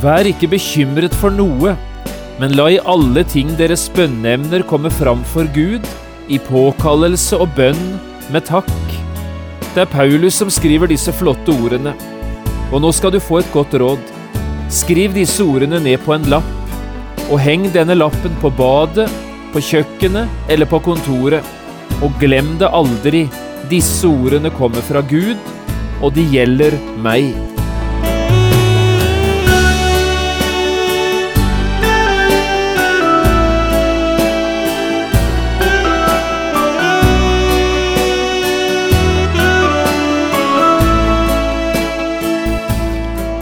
Vær ikke bekymret for noe, men la i alle ting deres bønneemner komme fram for Gud, i påkallelse og bønn med takk. Det er Paulus som skriver disse flotte ordene. Og nå skal du få et godt råd. Skriv disse ordene ned på en lapp, og heng denne lappen på badet, på kjøkkenet eller på kontoret. Og glem det aldri, disse ordene kommer fra Gud, og de gjelder meg.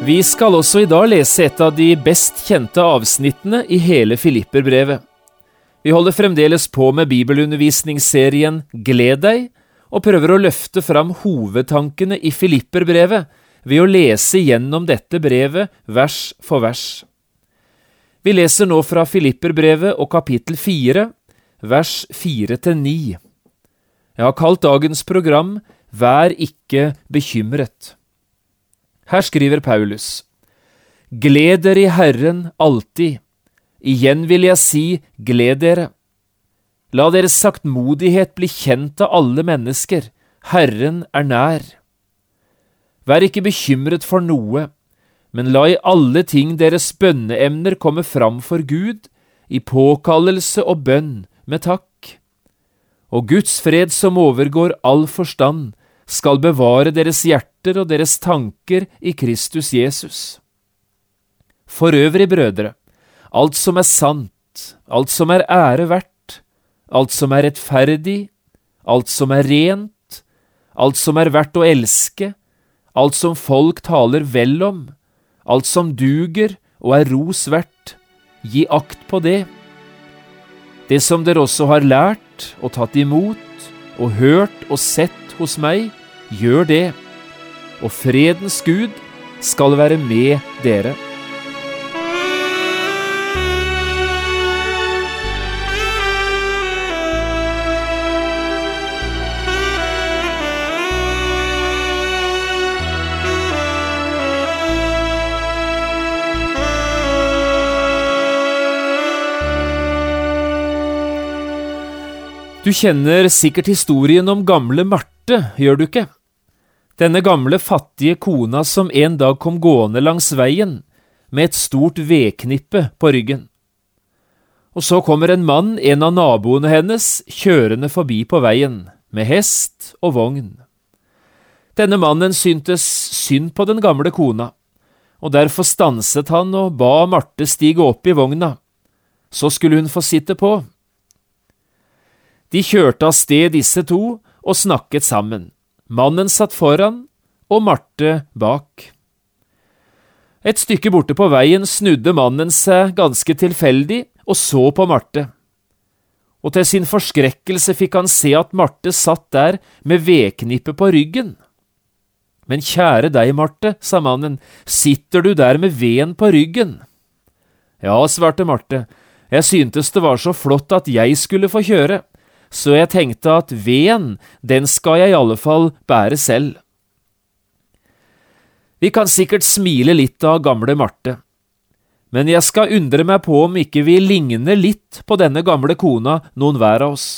Vi skal også i dag lese et av de best kjente avsnittene i hele Filipperbrevet. Vi holder fremdeles på med bibelundervisningsserien Gled deg, og prøver å løfte fram hovedtankene i Filipperbrevet ved å lese gjennom dette brevet vers for vers. Vi leser nå fra Filipperbrevet og kapittel 4, vers 4 til 9. Jeg har kalt dagens program Vær ikke bekymret. Her skriver Paulus, Gled dere i Herren alltid. Igjen vil jeg si, gled dere. La deres saktmodighet bli kjent av alle mennesker, Herren er nær. Vær ikke bekymret for noe, men la i alle ting deres bønneemner komme fram for Gud, i påkallelse og bønn med takk. Og Guds fred som overgår all forstand, skal bevare deres hjerter og deres tanker i Kristus Jesus. For øvrig, brødre, alt som er sant, alt som er ære verdt, alt som er rettferdig, alt som er rent, alt som er verdt å elske, alt som folk taler vel om, alt som duger og er ros verdt, gi akt på det. Det som dere også har lært og tatt imot og hørt og sett hos meg, gjør det, og fredens Gud skal være med dere. Du kjenner sikkert historien om gamle Marte, gjør du ikke? Denne gamle, fattige kona som en dag kom gående langs veien med et stort vedknippe på ryggen. Og så kommer en mann, en av naboene hennes, kjørende forbi på veien, med hest og vogn. Denne mannen syntes synd på den gamle kona, og derfor stanset han og ba Marte stige opp i vogna. Så skulle hun få sitte på. De kjørte av sted disse to og snakket sammen. Mannen satt foran og Marte bak. Et stykke borte på veien snudde mannen seg ganske tilfeldig og så på Marte. Og til sin forskrekkelse fikk han se at Marte satt der med vedknippet på ryggen. Men kjære deg, Marte, sa mannen, sitter du der med veden på ryggen? Ja, svarte Marte, jeg syntes det var så flott at jeg skulle få kjøre så jeg tenkte at veden, den skal jeg i alle fall bære selv. Vi kan sikkert smile litt av gamle Marte, men jeg skal undre meg på om ikke vi ligner litt på denne gamle kona, noen hver av oss.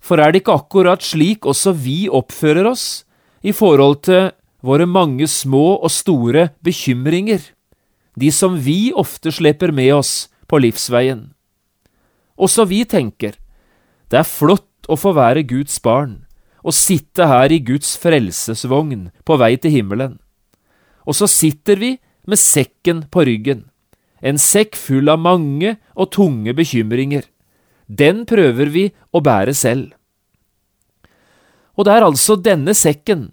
For er det ikke akkurat slik også vi oppfører oss i forhold til våre mange små og store bekymringer, de som vi ofte sleper med oss på livsveien? Også vi tenker, det er flott å få være Guds barn, og sitte her i Guds frelsesvogn på vei til himmelen. Og så sitter vi med sekken på ryggen, en sekk full av mange og tunge bekymringer. Den prøver vi å bære selv. Og det er altså denne sekken,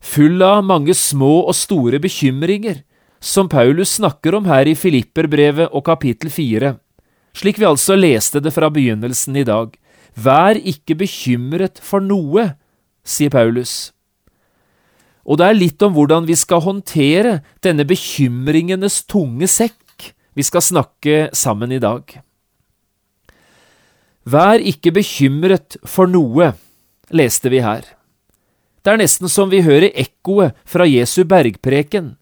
full av mange små og store bekymringer, som Paulus snakker om her i Filipperbrevet og kapittel fire, slik vi altså leste det fra begynnelsen i dag. Vær ikke bekymret for noe, sier Paulus. Og det er litt om hvordan vi skal håndtere denne bekymringenes tunge sekk vi skal snakke sammen i dag. Vær ikke bekymret for noe, leste vi her. Det er nesten som vi hører ekkoet fra Jesu bergpreken,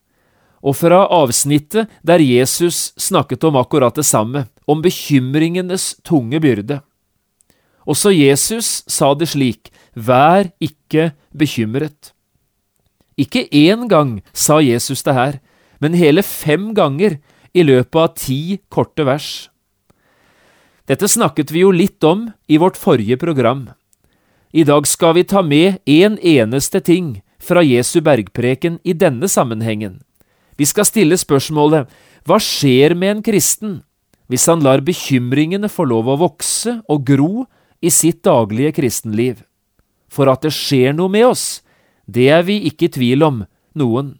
og fra avsnittet der Jesus snakket om akkurat det samme, om bekymringenes tunge byrde. Også Jesus sa det slik, vær ikke bekymret. Ikke én gang sa Jesus det her, men hele fem ganger i løpet av ti korte vers. Dette snakket vi jo litt om i vårt forrige program. I dag skal vi ta med én en eneste ting fra Jesu bergpreken i denne sammenhengen. Vi skal stille spørsmålet Hva skjer med en kristen hvis han lar bekymringene få lov å vokse og gro i sitt daglige kristenliv? For at det skjer noe med oss, det er vi ikke i tvil om, noen.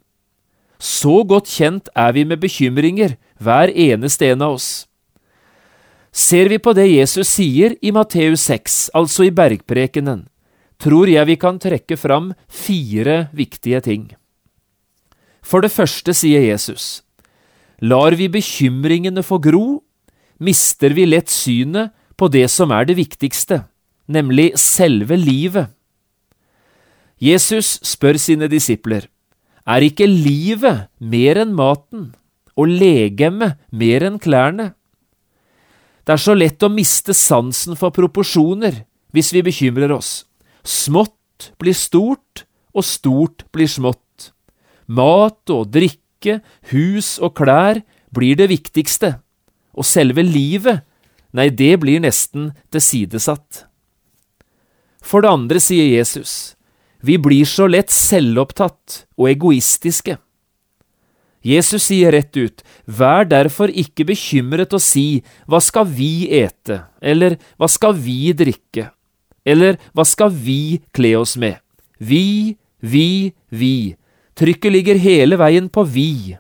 Så godt kjent er vi med bekymringer, hver eneste en av oss. Ser vi på det Jesus sier i Matteus 6, altså i bergprekenen, tror jeg vi kan trekke fram fire viktige ting. For det første sier Jesus, lar vi bekymringene få gro, mister vi lett synet på det som er det viktigste, nemlig selve livet. Jesus spør sine disipler, er ikke livet mer enn maten, og legemet mer enn klærne? Det er så lett å miste sansen for proporsjoner hvis vi bekymrer oss. Smått blir stort, og stort blir smått. Mat og drikke, hus og klær blir det viktigste, og selve livet, nei, det blir nesten tilsidesatt. For det andre sier Jesus, vi blir så lett selvopptatt og egoistiske. Jesus sier rett ut, vær derfor ikke bekymret og si, hva skal vi ete, eller hva skal vi drikke, eller hva skal vi kle oss med? Vi, vi, vi. Trykket ligger hele veien på vi.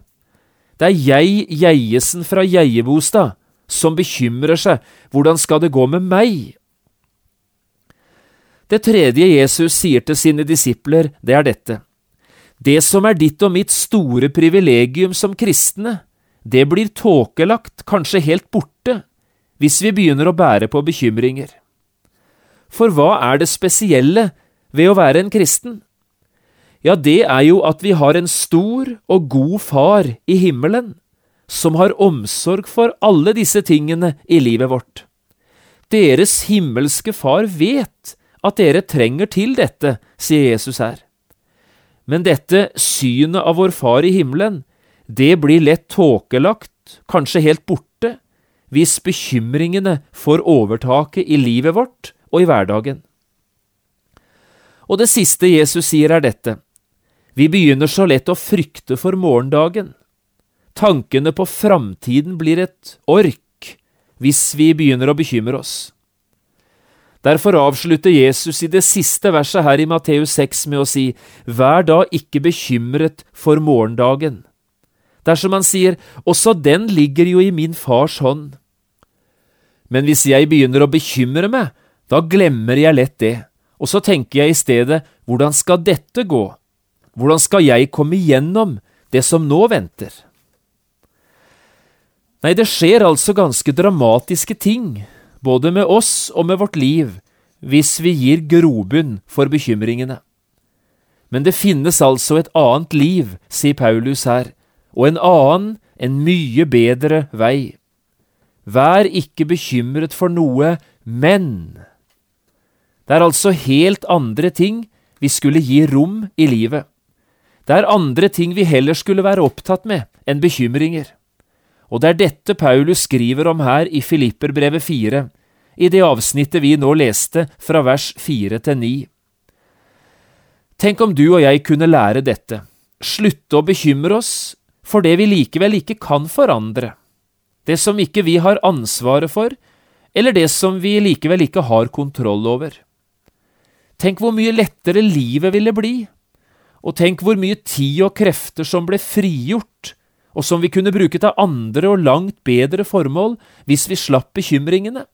Det er jeg, Geiesen fra Geiebostad, som bekymrer seg, hvordan skal det gå med meg? Det tredje Jesus sier til sine disipler, det er dette. Det som er ditt og mitt store privilegium som kristne, det blir tåkelagt, kanskje helt borte, hvis vi begynner å bære på bekymringer. For hva er det spesielle ved å være en kristen? Ja, det er jo at vi har en stor og god far i himmelen, som har omsorg for alle disse tingene i livet vårt. Deres himmelske far vet at dere trenger til dette, sier Jesus her. Men dette synet av vår Far i himmelen, det blir lett tåkelagt, kanskje helt borte, hvis bekymringene får overtaket i livet vårt og i hverdagen. Og det siste Jesus sier er dette. Vi begynner så lett å frykte for morgendagen. Tankene på framtiden blir et ork hvis vi begynner å bekymre oss. Derfor avslutter Jesus i det siste verset her i Matteus 6 med å si, Vær da ikke bekymret for morgendagen. Dersom han sier, Også den ligger jo i min fars hånd. Men hvis jeg begynner å bekymre meg, da glemmer jeg lett det, og så tenker jeg i stedet, hvordan skal dette gå? Hvordan skal jeg komme igjennom det som nå venter? Nei, det skjer altså ganske dramatiske ting både med oss og med vårt liv, hvis vi gir grobunn for bekymringene. Men det finnes altså et annet liv, sier Paulus her, og en annen, en mye bedre vei. Vær ikke bekymret for noe, men Det er altså helt andre ting vi skulle gi rom i livet. Det er andre ting vi heller skulle være opptatt med enn bekymringer. Og det er dette Paulus skriver om her i Filipperbrevet 4, i det avsnittet vi nå leste fra vers 4 til 9. Tenk om du og jeg kunne lære dette, slutte å bekymre oss for det vi likevel ikke kan forandre, det som ikke vi har ansvaret for, eller det som vi likevel ikke har kontroll over. Tenk hvor mye lettere livet ville bli, Og tenk hvor mye tid og krefter som ble frigjort, og som vi kunne bruke til andre og langt bedre formål hvis vi slapp bekymringene.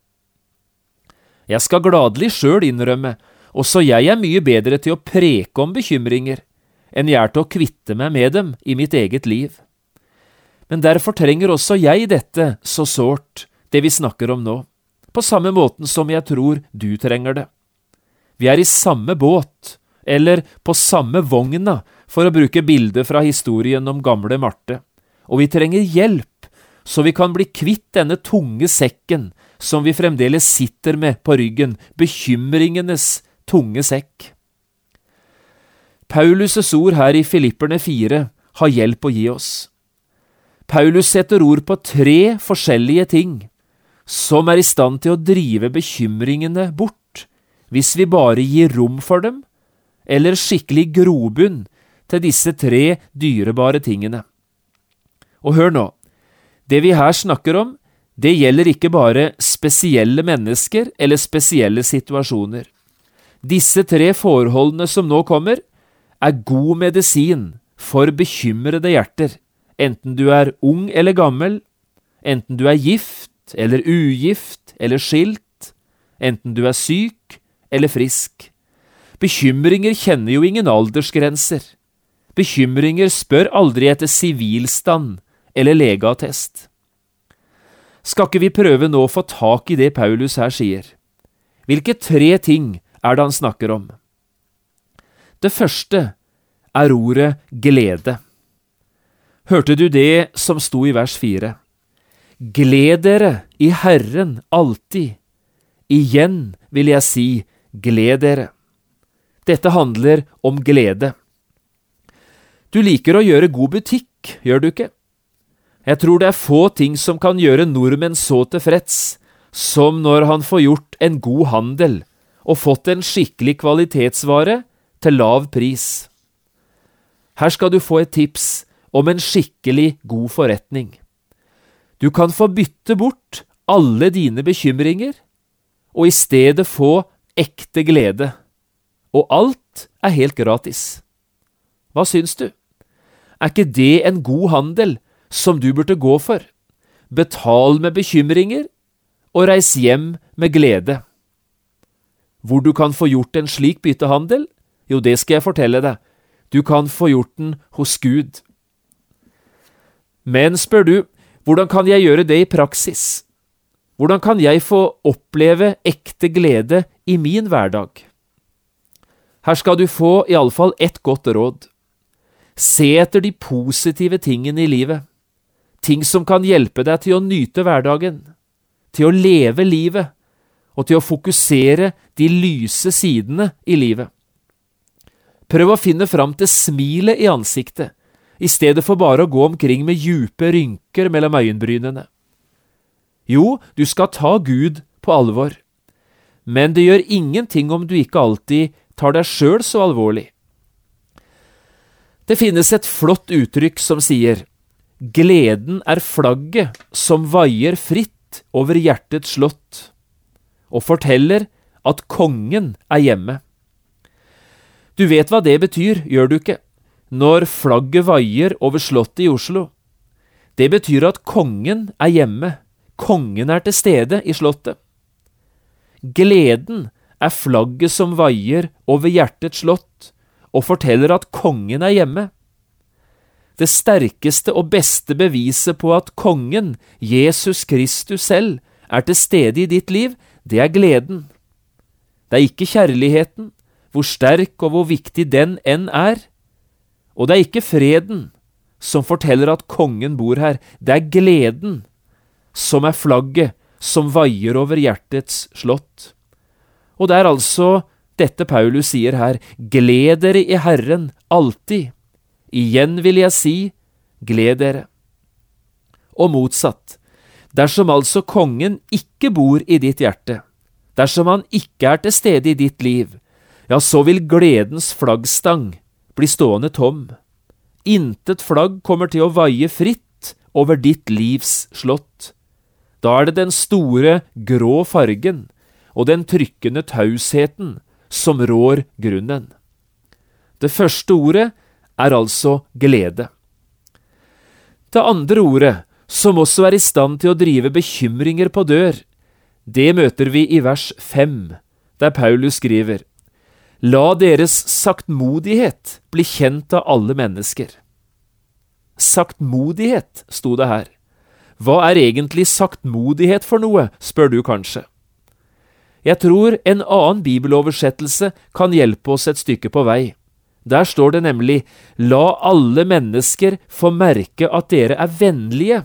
Jeg skal gladelig sjøl innrømme, også jeg er mye bedre til å preke om bekymringer enn jeg er til å kvitte meg med dem i mitt eget liv. Men derfor trenger også jeg dette så sårt, det vi snakker om nå, på samme måten som jeg tror du trenger det. Vi er i samme båt, eller på samme vogna, for å bruke bildet fra historien om gamle Marte, og vi trenger hjelp så vi kan bli kvitt denne tunge sekken som vi fremdeles sitter med på ryggen, bekymringenes tunge sekk. Paulus' ord her i Filipperne 4 har hjelp å gi oss. Paulus setter ord på tre forskjellige ting som er i stand til å drive bekymringene bort, hvis vi bare gir rom for dem, eller skikkelig grobunn til disse tre dyrebare tingene. Og hør nå, det vi her snakker om, det gjelder ikke bare spesielle mennesker eller spesielle situasjoner. Disse tre forholdene som nå kommer, er god medisin for bekymrede hjerter, enten du er ung eller gammel, enten du er gift eller ugift eller skilt, enten du er syk eller frisk. Bekymringer kjenner jo ingen aldersgrenser. Bekymringer spør aldri etter sivilstand eller legeattest. Skal ikke vi prøve nå å få tak i det Paulus her sier? Hvilke tre ting er det han snakker om? Det første er ordet glede. Hørte du det som sto i vers fire? Gled dere i Herren alltid. Igjen vil jeg si, gled dere. Dette handler om glede. Du liker å gjøre god butikk, gjør du ikke? Jeg tror det er få ting som kan gjøre nordmenn så tilfreds som når han får gjort en god handel og fått en skikkelig kvalitetsvare til lav pris. Her skal du få et tips om en skikkelig god forretning. Du kan få bytte bort alle dine bekymringer, og i stedet få ekte glede. Og alt er helt gratis. Hva syns du? Er ikke det en god handel som du burde gå for. Betal med bekymringer, og reis hjem med glede. Hvor du kan få gjort en slik byttehandel? Jo, det skal jeg fortelle deg. Du kan få gjort den hos Gud. Men spør du, hvordan kan jeg gjøre det i praksis? Hvordan kan jeg få oppleve ekte glede i min hverdag? Her skal du få iallfall ett godt råd. Se etter de positive tingene i livet ting som kan hjelpe deg til å nyte hverdagen, til å leve livet og til å fokusere de lyse sidene i livet. Prøv å finne fram til smilet i ansiktet, i stedet for bare å gå omkring med djupe rynker mellom øyenbrynene. Jo, du skal ta Gud på alvor, men det gjør ingenting om du ikke alltid tar deg sjøl så alvorlig. Det finnes et flott uttrykk som sier Gleden er flagget som vaier fritt over hjertets slott, og forteller at kongen er hjemme. Du vet hva det betyr, gjør du ikke, når flagget vaier over slottet i Oslo? Det betyr at kongen er hjemme, kongen er til stede i slottet. Gleden er flagget som vaier over hjertets slott, og forteller at kongen er hjemme. Det sterkeste og beste beviset på at kongen, Jesus Kristus selv, er til stede i ditt liv, det er gleden. Det er ikke kjærligheten, hvor sterk og hvor viktig den enn er. Og det er ikke freden som forteller at kongen bor her, det er gleden som er flagget som vaier over hjertets slott. Og det er altså dette Paulus sier her, gled dere i Herren alltid. Igjen vil jeg si, gled dere. Og motsatt, dersom altså kongen ikke bor i ditt hjerte, dersom han ikke er til stede i ditt liv, ja, så vil gledens flaggstang bli stående tom. Intet flagg kommer til å vaie fritt over ditt livs slott. Da er det den store, grå fargen og den trykkende tausheten som rår grunnen. Det første ordet er altså glede. Det andre ordet, som også er i stand til å drive bekymringer på dør, det møter vi i vers fem, der Paulus skriver La deres saktmodighet bli kjent av alle mennesker. Saktmodighet, sto det her. Hva er egentlig saktmodighet for noe, spør du kanskje. Jeg tror en annen bibeloversettelse kan hjelpe oss et stykke på vei. Der står det nemlig La alle mennesker få merke at dere er vennlige.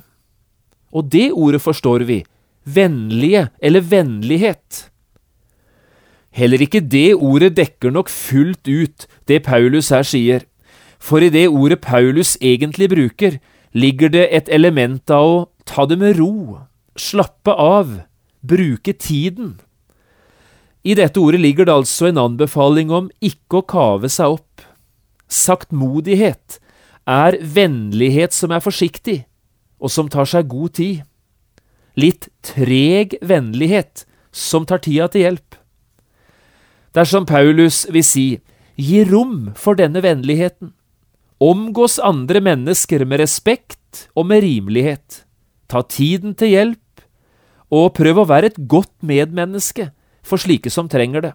Og det ordet forstår vi. Vennlige eller vennlighet. Heller ikke det ordet dekker nok fullt ut det Paulus her sier, for i det ordet Paulus egentlig bruker, ligger det et element av å ta det med ro, slappe av, bruke tiden. I dette ordet ligger det altså en anbefaling om ikke å kave seg opp. Saktmodighet er vennlighet som er forsiktig, og som tar seg god tid. Litt treg vennlighet som tar tida til hjelp. Dersom Paulus vil si gi rom for denne vennligheten, omgås andre mennesker med respekt og med rimelighet, ta tiden til hjelp, og prøv å være et godt medmenneske for slike som trenger det.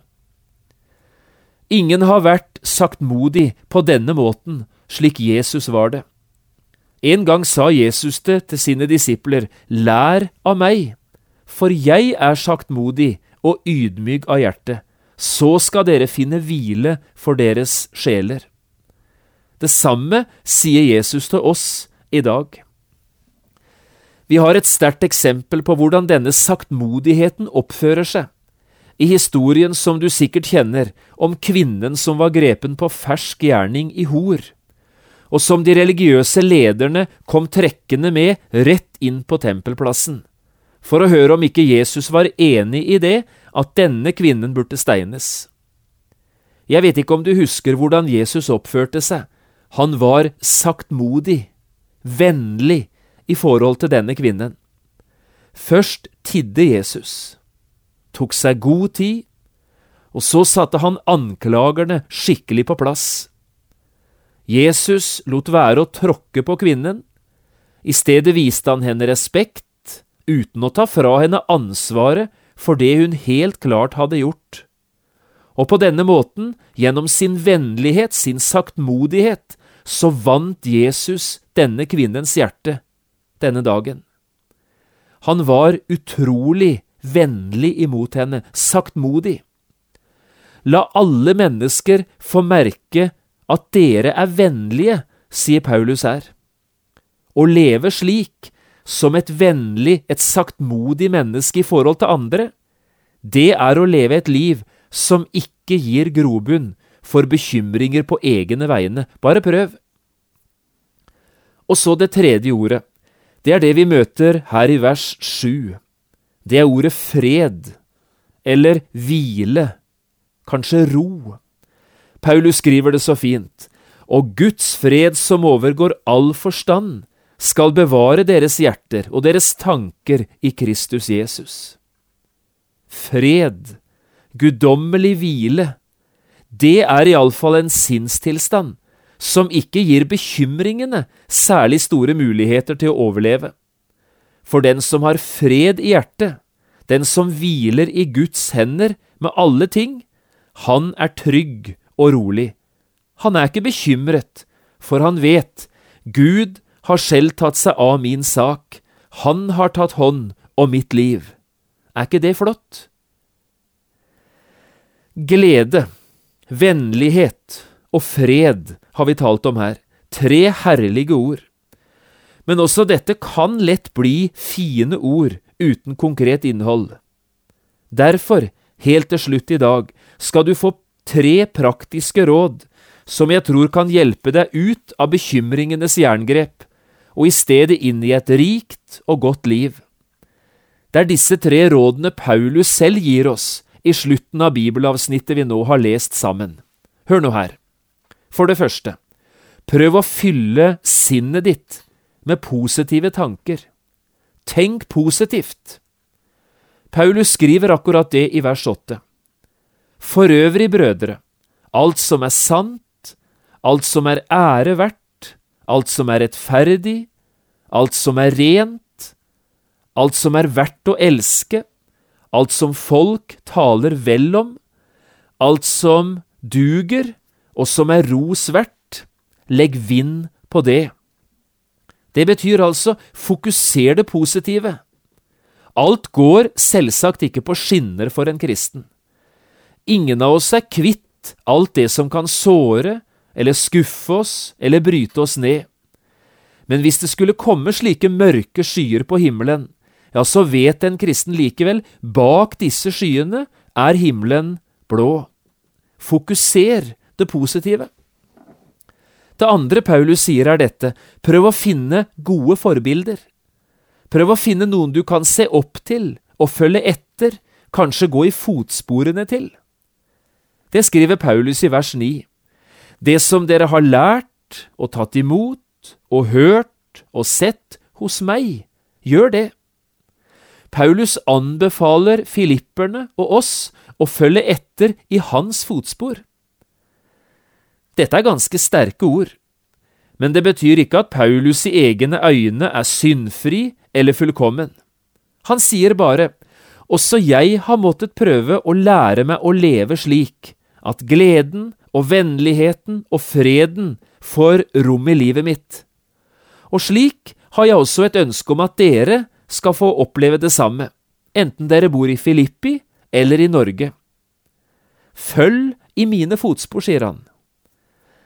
Ingen har vært saktmodig på denne måten, slik Jesus var det. En gang sa Jesus det til sine disipler, Lær av meg, for jeg er saktmodig og ydmyk av hjerte, så skal dere finne hvile for deres sjeler. Det samme sier Jesus til oss i dag. Vi har et sterkt eksempel på hvordan denne saktmodigheten oppfører seg i historien som du sikkert kjenner, om kvinnen som var grepen på fersk gjerning i hor, og som de religiøse lederne kom trekkende med rett inn på tempelplassen, for å høre om ikke Jesus var enig i det, at denne kvinnen burde steines. Jeg vet ikke om du husker hvordan Jesus oppførte seg, han var saktmodig, vennlig i forhold til denne kvinnen. Først tidde Jesus tok seg god tid, og så satte han anklagerne skikkelig på plass. Jesus lot være å tråkke på kvinnen, i stedet viste han henne respekt, uten å ta fra henne ansvaret for det hun helt klart hadde gjort. Og på denne måten, gjennom sin vennlighet, sin saktmodighet, så vant Jesus denne kvinnens hjerte denne dagen. Han var utrolig vennlig imot henne, saktmodig. La alle mennesker få merke at dere er vennlige, sier Paulus her. Å leve slik, som et vennlig, et saktmodig menneske i forhold til andre, det er å leve et liv som ikke gir grobunn for bekymringer på egne vegne. Bare prøv. Og så det tredje ordet. Det er det vi møter her i vers sju det er ordet fred, eller hvile, kanskje ro. Paulus skriver det så fint, og Guds fred som overgår all forstand, skal bevare deres hjerter og deres tanker i Kristus Jesus. Fred, guddommelig hvile, det er iallfall en sinnstilstand som ikke gir bekymringene særlig store muligheter til å overleve. For den som har fred i hjertet, den som hviler i Guds hender med alle ting, han er trygg og rolig. Han er ikke bekymret, for han vet, Gud har selv tatt seg av min sak, han har tatt hånd om mitt liv. Er ikke det flott? Glede, vennlighet og fred har vi talt om her, tre herlige ord. Men også dette kan lett bli fine ord uten konkret innhold. Derfor, helt til slutt i dag, skal du få tre praktiske råd som jeg tror kan hjelpe deg ut av bekymringenes jerngrep, og i stedet inn i et rikt og godt liv. Det er disse tre rådene Paulus selv gir oss i slutten av bibelavsnittet vi nå har lest sammen. Hør nå her. For det første, prøv å fylle sinnet ditt med positive tanker. Tenk positivt. Paulus skriver akkurat det i vers 8. For øvrig, brødre, alt som er sant, alt som er ære verdt, alt som er rettferdig, alt som er rent, alt som er verdt å elske, alt som folk taler vel om, alt som duger og som er ros verdt, legg vind på det. Det betyr altså fokuser det positive. Alt går selvsagt ikke på skinner for en kristen. Ingen av oss er kvitt alt det som kan såre eller skuffe oss eller bryte oss ned. Men hvis det skulle komme slike mørke skyer på himmelen, ja, så vet en kristen likevel, bak disse skyene er himmelen blå. Fokuser det positive. Det andre Paulus sier er dette, prøv å finne gode forbilder. Prøv å finne noen du kan se opp til og følge etter, kanskje gå i fotsporene til. Det skriver Paulus i vers 9. Det som dere har lært og tatt imot og hørt og sett hos meg, gjør det. Paulus anbefaler filipperne og oss å følge etter i hans fotspor. Dette er ganske sterke ord, men det betyr ikke at Paulus i egne øyne er syndfri eller fullkommen. Han sier bare, også jeg har måttet prøve å lære meg å leve slik at gleden og vennligheten og freden får rom i livet mitt. Og slik har jeg også et ønske om at dere skal få oppleve det samme, enten dere bor i Filippi eller i Norge. Følg i mine fotspor, sier han.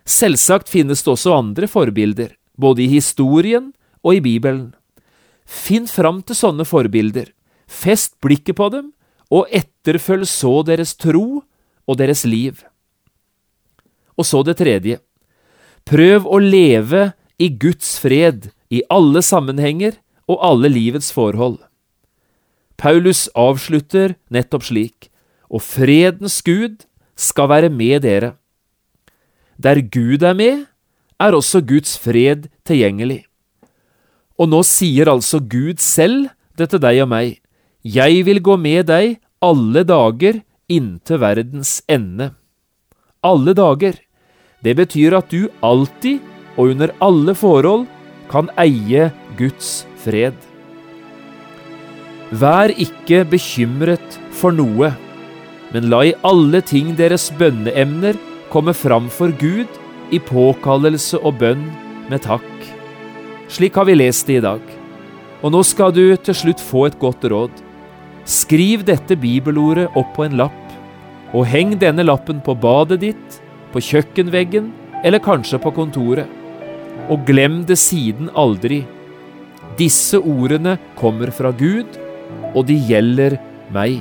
Selvsagt finnes det også andre forbilder, både i historien og i Bibelen. Finn fram til sånne forbilder, fest blikket på dem, og etterfølg så deres tro og deres liv. Og så det tredje. Prøv å leve i Guds fred i alle sammenhenger og alle livets forhold. Paulus avslutter nettopp slik, og fredens Gud skal være med dere. Der Gud er med, er også Guds fred tilgjengelig. Og nå sier altså Gud selv det til deg og meg, Jeg vil gå med deg alle dager inntil verdens ende. Alle dager. Det betyr at du alltid og under alle forhold kan eie Guds fred. Vær ikke bekymret for noe, men la i alle ting deres bønneemner komme fram for Gud i påkallelse og bønn med takk. Slik har vi lest det i dag. Og nå skal du til slutt få et godt råd. Skriv dette bibelordet opp på en lapp, og heng denne lappen på badet ditt, på kjøkkenveggen eller kanskje på kontoret. Og glem det siden aldri. Disse ordene kommer fra Gud, og de gjelder meg.